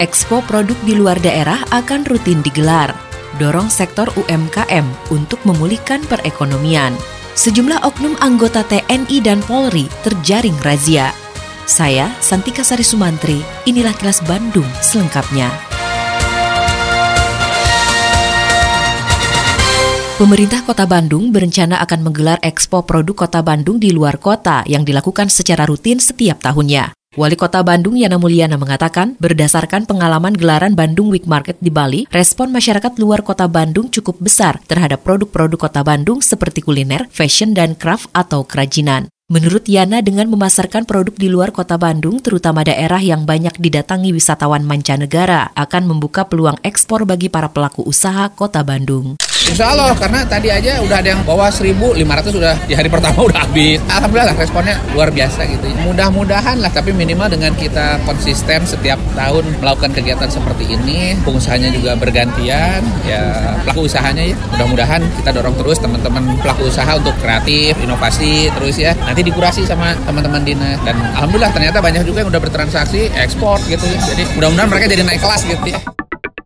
Expo produk di luar daerah akan rutin digelar. Dorong sektor UMKM untuk memulihkan perekonomian. Sejumlah oknum anggota TNI dan Polri terjaring razia. Saya, Santika Sari Sumantri, inilah kelas Bandung selengkapnya. Pemerintah Kota Bandung berencana akan menggelar Expo Produk Kota Bandung di luar kota yang dilakukan secara rutin setiap tahunnya. Wali Kota Bandung Yana Mulyana mengatakan, berdasarkan pengalaman gelaran Bandung Week Market di Bali, respon masyarakat luar Kota Bandung cukup besar terhadap produk-produk Kota Bandung seperti kuliner, fashion, dan craft atau kerajinan. Menurut Yana, dengan memasarkan produk di luar kota Bandung, terutama daerah yang banyak didatangi wisatawan mancanegara, akan membuka peluang ekspor bagi para pelaku usaha kota Bandung. Insya Allah karena tadi aja udah ada yang bawa 1.500 udah di hari pertama udah habis. Alhamdulillah responnya luar biasa gitu. Ya. Mudah-mudahan lah tapi minimal dengan kita konsisten setiap tahun melakukan kegiatan seperti ini, pengusahanya juga bergantian, ya pelaku usahanya ya. Mudah-mudahan kita dorong terus teman-teman pelaku usaha untuk kreatif, inovasi terus ya. Nanti dikurasi sama teman-teman dinas dan alhamdulillah ternyata banyak juga yang udah bertransaksi ekspor gitu ya. Jadi mudah-mudahan mereka jadi naik kelas gitu ya.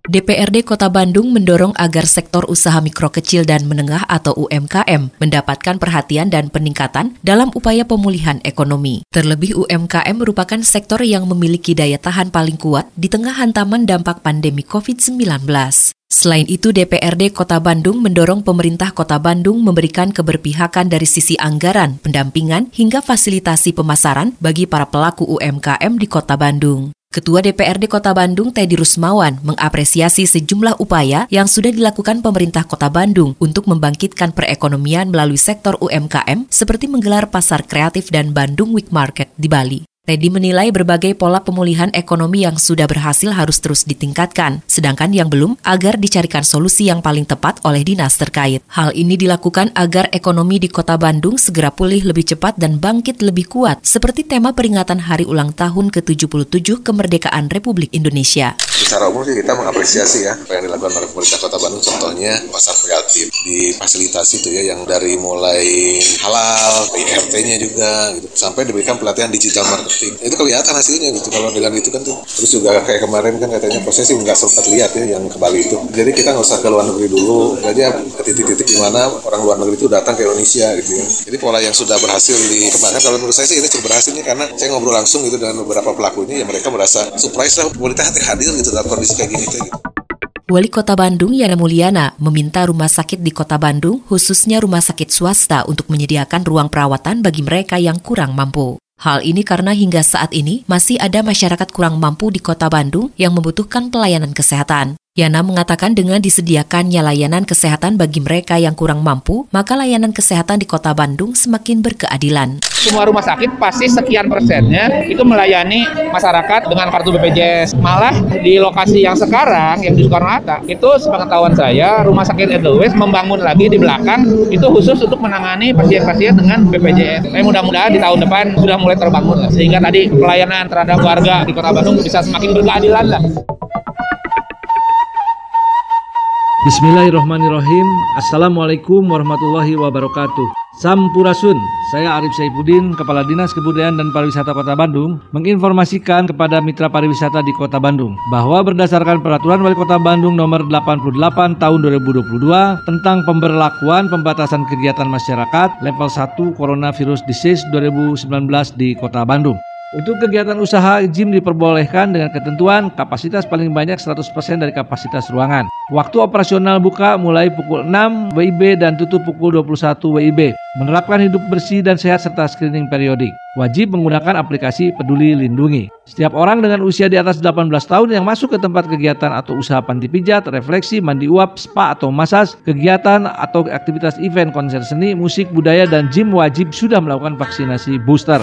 DPRD Kota Bandung mendorong agar sektor usaha mikro kecil dan menengah atau UMKM mendapatkan perhatian dan peningkatan dalam upaya pemulihan ekonomi. Terlebih UMKM merupakan sektor yang memiliki daya tahan paling kuat di tengah hantaman dampak pandemi COVID-19. Selain itu, DPRD Kota Bandung mendorong pemerintah Kota Bandung memberikan keberpihakan dari sisi anggaran, pendampingan, hingga fasilitasi pemasaran bagi para pelaku UMKM di Kota Bandung. Ketua DPRD Kota Bandung Teddy Rusmawan mengapresiasi sejumlah upaya yang sudah dilakukan pemerintah Kota Bandung untuk membangkitkan perekonomian melalui sektor UMKM seperti menggelar pasar kreatif dan Bandung Week Market di Bali. Teddy menilai berbagai pola pemulihan ekonomi yang sudah berhasil harus terus ditingkatkan, sedangkan yang belum agar dicarikan solusi yang paling tepat oleh dinas terkait. Hal ini dilakukan agar ekonomi di kota Bandung segera pulih lebih cepat dan bangkit lebih kuat, seperti tema peringatan hari ulang tahun ke-77 kemerdekaan Republik Indonesia. Secara umum kita mengapresiasi ya apa yang dilakukan oleh pemerintah kota Bandung, contohnya pasar kreatif di fasilitas itu ya yang dari mulai halal, IRT-nya juga, gitu, sampai diberikan pelatihan digital marketing marketing itu kelihatan hasilnya gitu. Kalau bilang itu kan tuh. Terus juga kayak kemarin kan katanya prosesi nggak sempat lihat ya yang ke Bali itu. Jadi kita nggak usah ke luar negeri dulu. Aja ke titik-titik di mana orang luar negeri itu datang ke Indonesia gitu ya. Jadi pola yang sudah berhasil dikembangkan kalau menurut saya sih ini cukup berhasil nih. Karena saya ngobrol langsung gitu dengan beberapa pelakunya ya mereka merasa surprise lah pemerintah hadir gitu dalam kondisi kayak gini gitu. Wali Kota Bandung Yana Mulyana meminta rumah sakit di Kota Bandung, khususnya rumah sakit swasta, untuk menyediakan ruang perawatan bagi mereka yang kurang mampu. Hal ini karena hingga saat ini masih ada masyarakat kurang mampu di kota Bandung yang membutuhkan pelayanan kesehatan. Yana mengatakan dengan disediakannya layanan kesehatan bagi mereka yang kurang mampu, maka layanan kesehatan di kota Bandung semakin berkeadilan. Semua rumah sakit pasti sekian persennya itu melayani masyarakat dengan kartu BPJS. Malah di lokasi yang sekarang, yang di Soekarno-Hatta, itu sepengetahuan saya, rumah sakit Edelweiss membangun lagi di belakang, itu khusus untuk menangani pasien-pasien dengan BPJS. Tapi mudah-mudahan di tahun depan sudah mulai terbangun, sehingga tadi pelayanan terhadap warga di kota Bandung bisa semakin berkeadilan lah. Bismillahirrahmanirrahim Assalamualaikum warahmatullahi wabarakatuh Sampurasun, saya Arif Saifuddin, Kepala Dinas Kebudayaan dan Pariwisata Kota Bandung menginformasikan kepada mitra pariwisata di Kota Bandung bahwa berdasarkan Peraturan Wali Kota Bandung nomor 88 tahun 2022 tentang pemberlakuan pembatasan kegiatan masyarakat level 1 Coronavirus Disease 2019 di Kota Bandung. Untuk kegiatan usaha gym diperbolehkan dengan ketentuan kapasitas paling banyak 100% dari kapasitas ruangan. Waktu operasional buka mulai pukul 6 WIB dan tutup pukul 21 WIB. Menerapkan hidup bersih dan sehat serta screening periodik. Wajib menggunakan aplikasi Peduli Lindungi. Setiap orang dengan usia di atas 18 tahun yang masuk ke tempat kegiatan atau usaha panti pijat, refleksi, mandi uap, spa atau masas, kegiatan atau aktivitas event, konser seni, musik, budaya, dan gym wajib sudah melakukan vaksinasi booster.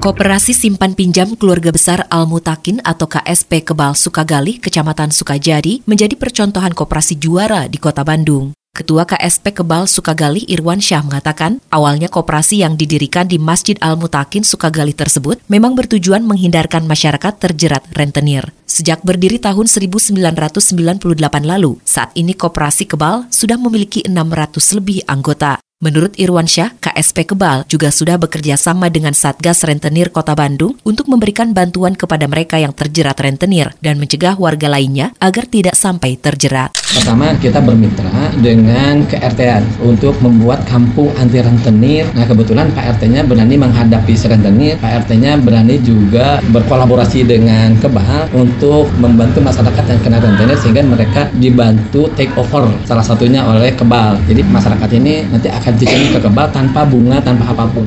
Koperasi Simpan Pinjam Keluarga Besar Al Mutakin atau KSP Kebal Sukagali, Kecamatan Sukajadi, menjadi percontohan koperasi juara di Kota Bandung. Ketua KSP Kebal Sukagali Irwan Syah mengatakan, awalnya koperasi yang didirikan di Masjid Al Mutakin Sukagali tersebut memang bertujuan menghindarkan masyarakat terjerat rentenir. Sejak berdiri tahun 1998 lalu, saat ini koperasi Kebal sudah memiliki 600 lebih anggota. Menurut Irwan Syah, KSP Kebal juga sudah bekerja sama dengan Satgas Rentenir Kota Bandung untuk memberikan bantuan kepada mereka yang terjerat rentenir dan mencegah warga lainnya agar tidak sampai terjerat. Pertama, kita bermitra dengan KRT untuk membuat kampung anti rentenir. Nah, kebetulan Pak RT-nya berani menghadapi rentenir, Pak RT-nya berani juga berkolaborasi dengan Kebal untuk membantu masyarakat yang kena rentenir sehingga mereka dibantu take over salah satunya oleh Kebal. Jadi masyarakat ini nanti akan akan ke kebal tanpa bunga, tanpa apa pun.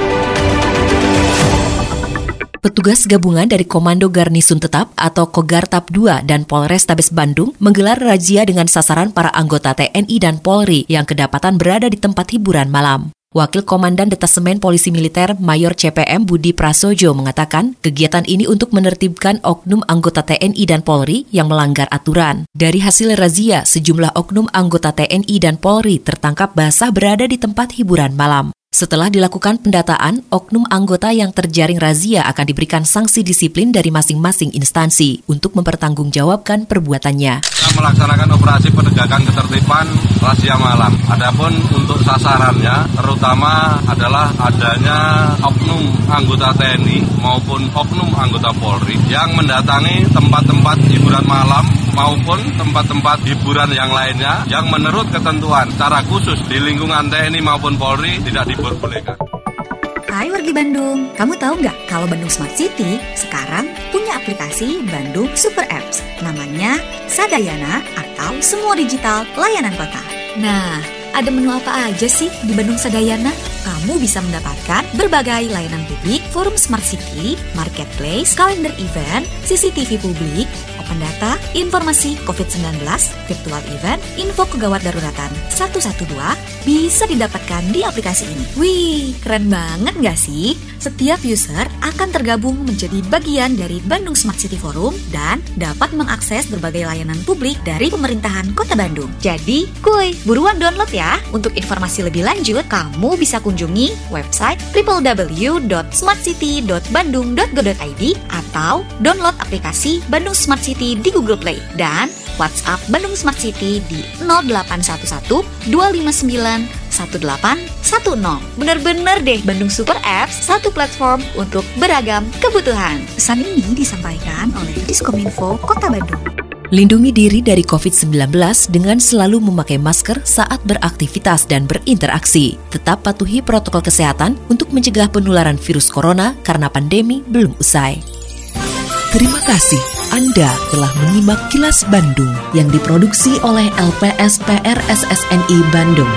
Petugas gabungan dari Komando Garnisun Tetap atau Kogartap 2 dan Polres Tabes Bandung menggelar razia dengan sasaran para anggota TNI dan Polri yang kedapatan berada di tempat hiburan malam. Wakil Komandan Detasemen Polisi Militer Mayor CPM Budi Prasojo mengatakan kegiatan ini untuk menertibkan oknum anggota TNI dan Polri yang melanggar aturan. Dari hasil razia, sejumlah oknum anggota TNI dan Polri tertangkap basah berada di tempat hiburan malam. Setelah dilakukan pendataan, oknum anggota yang terjaring razia akan diberikan sanksi disiplin dari masing-masing instansi untuk mempertanggungjawabkan perbuatannya. Kita melaksanakan operasi penegakan ketertiban razia malam. Adapun untuk sasarannya terutama adalah adanya oknum anggota TNI maupun oknum anggota Polri yang mendatangi tempat-tempat hiburan malam maupun tempat-tempat hiburan yang lainnya yang menurut ketentuan secara khusus di lingkungan TNI maupun Polri tidak diperbolehkan. Hai wargi Bandung, kamu tahu nggak kalau Bandung Smart City sekarang punya aplikasi Bandung Super Apps namanya Sadayana atau Semua Digital Layanan Kota. Nah, ada menu apa aja sih di Bandung Sadayana? Kamu bisa mendapatkan berbagai layanan publik, forum smart city, marketplace, kalender event, CCTV publik, open data, informasi COVID-19, virtual event, info kegawat daruratan 112 bisa didapatkan di aplikasi ini. Wih, keren banget nggak sih? Setiap user akan tergabung menjadi bagian dari Bandung Smart City Forum dan dapat mengakses berbagai layanan publik dari pemerintahan Kota Bandung. Jadi, kuy, buruan download ya. Untuk informasi lebih lanjut, kamu bisa kunjungi website www.smartcity.bandung.go.id atau download aplikasi Bandung Smart City di Google Play dan WhatsApp Bandung Smart City di 0811 259 1810. Bener-bener deh Bandung Super Apps, satu platform untuk beragam kebutuhan. Pesan ini disampaikan oleh Diskominfo Kota Bandung. Lindungi diri dari COVID-19 dengan selalu memakai masker saat beraktivitas dan berinteraksi. Tetap patuhi protokol kesehatan untuk mencegah penularan virus corona karena pandemi belum usai. Terima kasih Anda telah menyimak kilas Bandung yang diproduksi oleh LPSPR SSNI Bandung.